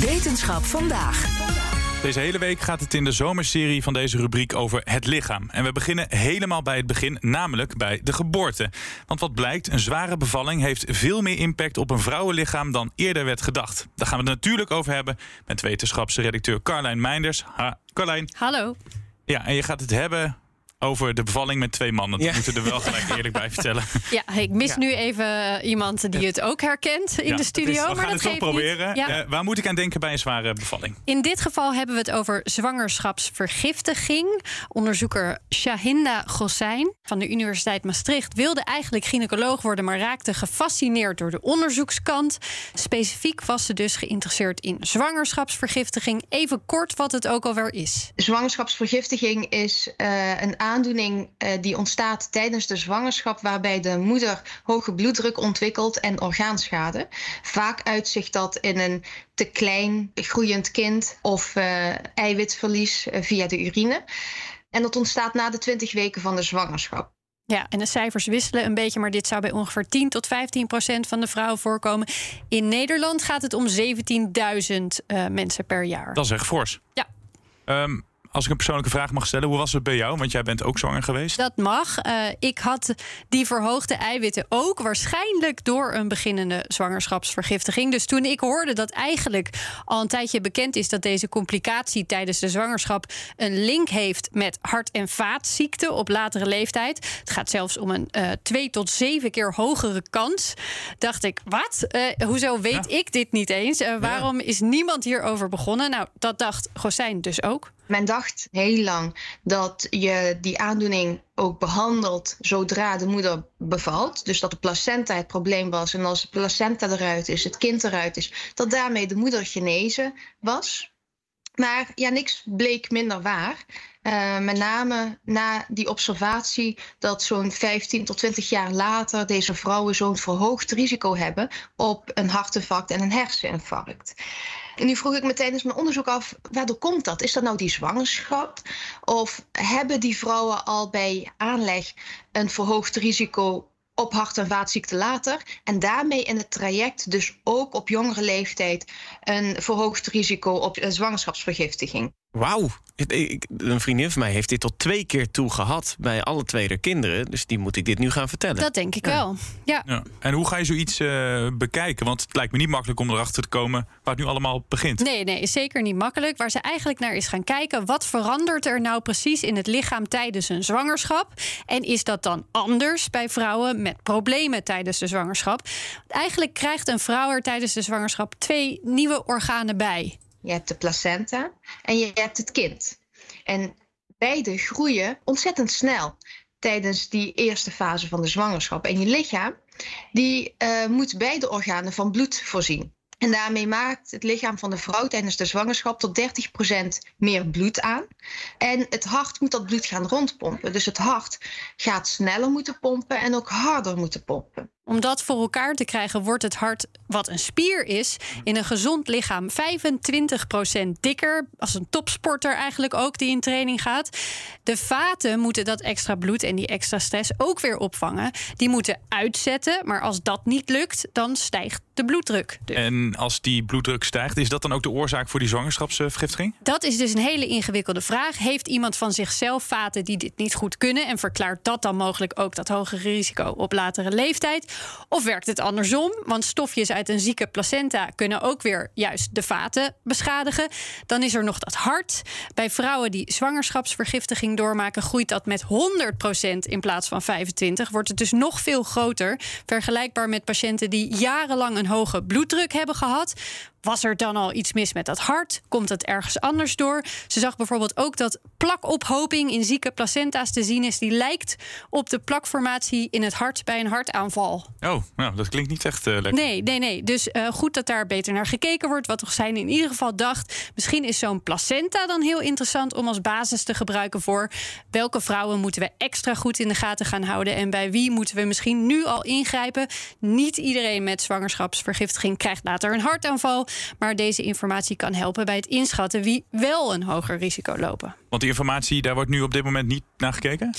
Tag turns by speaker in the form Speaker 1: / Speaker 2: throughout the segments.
Speaker 1: Wetenschap vandaag.
Speaker 2: Deze hele week gaat het in de zomerserie van deze rubriek over het lichaam. En we beginnen helemaal bij het begin, namelijk bij de geboorte. Want wat blijkt, een zware bevalling heeft veel meer impact op een vrouwenlichaam dan eerder werd gedacht. Daar gaan we het natuurlijk over hebben met wetenschapsredacteur Carlijn Meinders. Ha, Carlijn.
Speaker 3: Hallo.
Speaker 2: Ja, en je gaat het hebben over de bevalling met twee mannen. Dat moeten we er wel gelijk eerlijk bij vertellen.
Speaker 3: Ja, ik mis nu even eh, iemand die het ook herkent in
Speaker 2: Ja,
Speaker 3: de studio.
Speaker 2: het is- we
Speaker 3: maar
Speaker 2: gaan
Speaker 3: dat
Speaker 2: het zo
Speaker 3: geeft
Speaker 2: proberen. Eh, waar moet ik aan denken bij een zware bevalling?
Speaker 3: In dit geval hebben we het over zwangerschapsvergiftiging. Onderzoeker Shahinda Gossijn van de Universiteit Maastricht wilde eigenlijk gynaecoloog worden, maar raakte gefascineerd door de onderzoekskant. Specifiek was ze dus geïnteresseerd in zwangerschapsvergiftiging. Even kort wat het ook alweer is.
Speaker 4: Zwangerschapsvergiftiging is eh, een aandoening eh, die ontstaat tijdens de zwangerschap, waarbij de moeder hoge bloeddruk ontwikkelt en orgaanschade. Vaak uitzicht dat in een te klein groeiend kind of eh, eiwitverlies eh, via de urine. En dat ontstaat na de 20 weken van de zwangerschap.
Speaker 3: Ja, en de cijfers wisselen een beetje, maar dit zou bij ongeveer 10 tot 15 procent van de vrouwen voorkomen. In Nederland gaat het om 17.000 eh, mensen per jaar.
Speaker 2: Dat is echt fors.
Speaker 3: Ja.
Speaker 2: Ehm, als ik een persoonlijke vraag mag stellen, hoe was het bij jou? Want jij bent ook zwanger geweest.
Speaker 3: Dat mag. Eh, ik had die verhoogde eiwitten ook waarschijnlijk door een beginnende zwangerschapsvergiftiging. Dus toen ik hoorde dat eigenlijk al een tijdje bekend is dat deze complicatie tijdens de zwangerschap een link heeft met hart- en vaatziekten op latere leeftijd. Het gaat zelfs om een eh twee tot zeven keer hogere kans. Dacht ik, wat? Eh, hoezo weet ik dit niet eens? Waarom is niemand hierover begonnen? Nou, dat dacht Gosijn dus ook.
Speaker 4: Men dacht heel lang dat je die aandoening ook behandelt zodra de moeder bevalt. Dus dat de placenta het probleem was. En als de placenta eruit is, het kind eruit is, dat daarmee de moeder genezen was. Maar ja, niks bleek minder waar. Eh, met name na die observatie dat zo'n 15 tot 20 jaar later deze vrouwen zo'n verhoogd risico hebben op een hartinfarct en een herseninfarct. En nu vroeg ik me tijdens mijn onderzoek af, waardoor komt dat? Is dat nou die zwangerschap? Of hebben die vrouwen al bij aanleg een verhoogd risico op hart- en vaatziekten later? En daarmee in het traject dus ook op jongere leeftijd een verhoogd risico op zwangerschapsvergiftiging?
Speaker 5: Wauw. Een vriendin van mij heeft dit tot twee keer toe gehad bij alle twee de kinderen. Dus die moet ik dit nu gaan vertellen.
Speaker 3: Dat denk ik wel. Ja.
Speaker 2: Ja. En hoe ga je zoiets eh, bekijken? Want het lijkt me niet makkelijk om erachter te komen waar het nu allemaal begint.
Speaker 3: Nee, nee, is zeker niet makkelijk. Waar ze eigenlijk naar is gaan kijken, wat verandert er nou precies in het lichaam tijdens een zwangerschap? En is dat dan anders bij vrouwen met problemen tijdens de zwangerschap? Want eigenlijk krijgt een vrouw er tijdens de zwangerschap twee nieuwe organen bij.
Speaker 4: Je hebt de placenta en je hebt het kind. En beide groeien ontzettend snel tijdens die eerste fase van de zwangerschap. En je lichaam die, eh, moet beide organen van bloed voorzien. En daarmee maakt het lichaam van de vrouw tijdens de zwangerschap tot 30% meer bloed aan. En het hart moet dat bloed gaan rondpompen. Dus het hart gaat sneller moeten pompen en ook harder moeten pompen.
Speaker 3: Om dat voor elkaar te krijgen, wordt het hart, wat een spier is, in een gezond lichaam 25% dikker. Als een topsporter eigenlijk ook die in training gaat. De vaten moeten dat extra bloed en die extra stress ook weer opvangen. Die moeten uitzetten, maar als dat niet lukt, dan stijgt de bloeddruk. Dus
Speaker 2: En als die bloeddruk stijgt, is dat dan ook de oorzaak voor die zwangerschapsvergiftiging?
Speaker 3: Dat is dus een hele ingewikkelde vraag. Heeft iemand van zichzelf vaten die dit niet goed kunnen en verklaart dat dan mogelijk ook dat hogere risico op latere leeftijd? Of werkt het andersom? Want stofjes uit een zieke placenta kunnen ook weer juist de vaten beschadigen. Dan is er nog dat hart. Bij vrouwen die zwangerschapsvergiftiging doormaken, groeit dat met 100% in plaats van 25. Wordt het dus nog veel groter. Vergelijkbaar met patiënten die jarenlang een hoge bloeddruk hebben gehad. Was er dan al iets mis met dat hart? Komt het ergens anders door? Ze zag bijvoorbeeld ook dat plakophoping in zieke placenta's te zien is. Die lijkt op de plakformatie in het hart bij een hartaanval.
Speaker 2: Oh, nou, dat klinkt niet echt uh, lekker.
Speaker 3: Nee, nee, nee. Dus uh, goed dat daar beter naar gekeken wordt. Wat toch zijn in ieder geval dacht... misschien is zo'n placenta dan heel interessant om als basis te gebruiken voor... welke vrouwen moeten we extra goed in de gaten gaan houden... en bij wie moeten we misschien nu al ingrijpen. Niet iedereen met zwangerschapsvergiftiging krijgt later een hartaanval... Maar deze informatie kan helpen bij het inschatten wie wel een hoger risico lopen.
Speaker 2: Want die informatie, daar wordt nu op dit moment niet naar gekeken?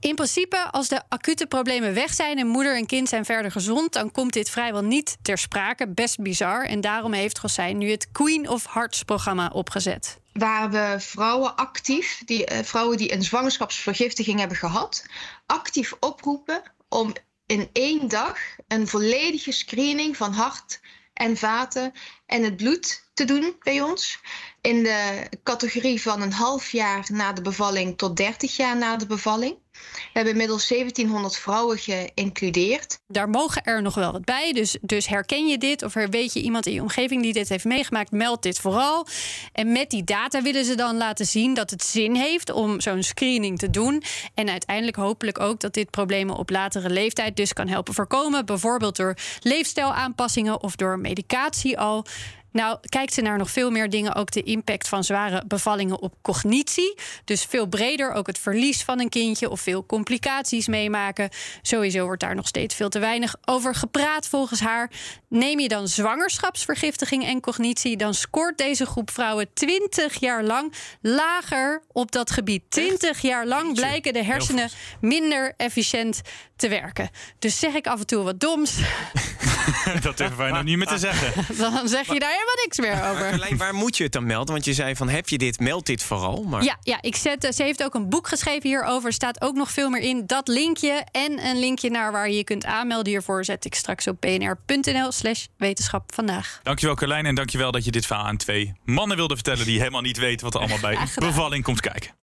Speaker 3: In principe, als de acute problemen weg zijn en moeder en kind zijn verder gezond, dan komt dit vrijwel niet ter sprake. Best bizar. En daarom heeft Gossijn nu het Queen of Hearts programma opgezet.
Speaker 4: Waar we vrouwen actief, die, uh, vrouwen die een zwangerschapsvergiftiging hebben gehad, actief oproepen om in één dag een volledige screening van hart en vaten en het bloed te doen bij ons. In de categorie van een half jaar na de bevalling tot 30 jaar na de bevalling. We hebben inmiddels 1700 vrouwen geïncludeerd.
Speaker 3: Daar mogen er nog wel wat bij. Dus, dus herken je dit of weet je iemand in je omgeving die dit heeft meegemaakt, meld dit vooral. En met die data willen ze dan laten zien dat het zin heeft om zo'n screening te doen. En uiteindelijk hopelijk ook dat dit problemen op latere leeftijd dus kan helpen voorkomen. Bijvoorbeeld door leefstijlaanpassingen of door medicatie al. Nou, kijkt ze naar nog veel meer dingen, ook de impact van zware bevallingen op cognitie. Dus veel breder ook het verlies van een kindje of veel complicaties meemaken. Sowieso wordt daar nog steeds veel te weinig over gepraat volgens haar. Neem je dan zwangerschapsvergiftiging en cognitie, dan scoort deze groep vrouwen 20 jaar lang lager op dat gebied. 20 jaar lang blijken de hersenen minder efficiënt te werken. Dus zeg ik af en toe wat doms.
Speaker 2: dat durven wij nog niet meer te zeggen.
Speaker 3: Dan zeg je daar helemaal niks meer over.
Speaker 5: Carlijn, waar moet je het dan melden? Want je zei van heb je dit, meld dit vooral. Maar...
Speaker 3: Ja, ja ik zet, ze heeft ook een boek geschreven hierover. Er staat ook nog veel meer in. Dat linkje en een linkje naar waar je je kunt aanmelden hiervoor... zet ik straks op bnr.nl slash wetenschap vandaag.
Speaker 2: Dankjewel Carlijn en dankjewel dat je dit verhaal aan twee mannen wilde vertellen... die helemaal niet weten wat er allemaal bij bevalling komt kijken.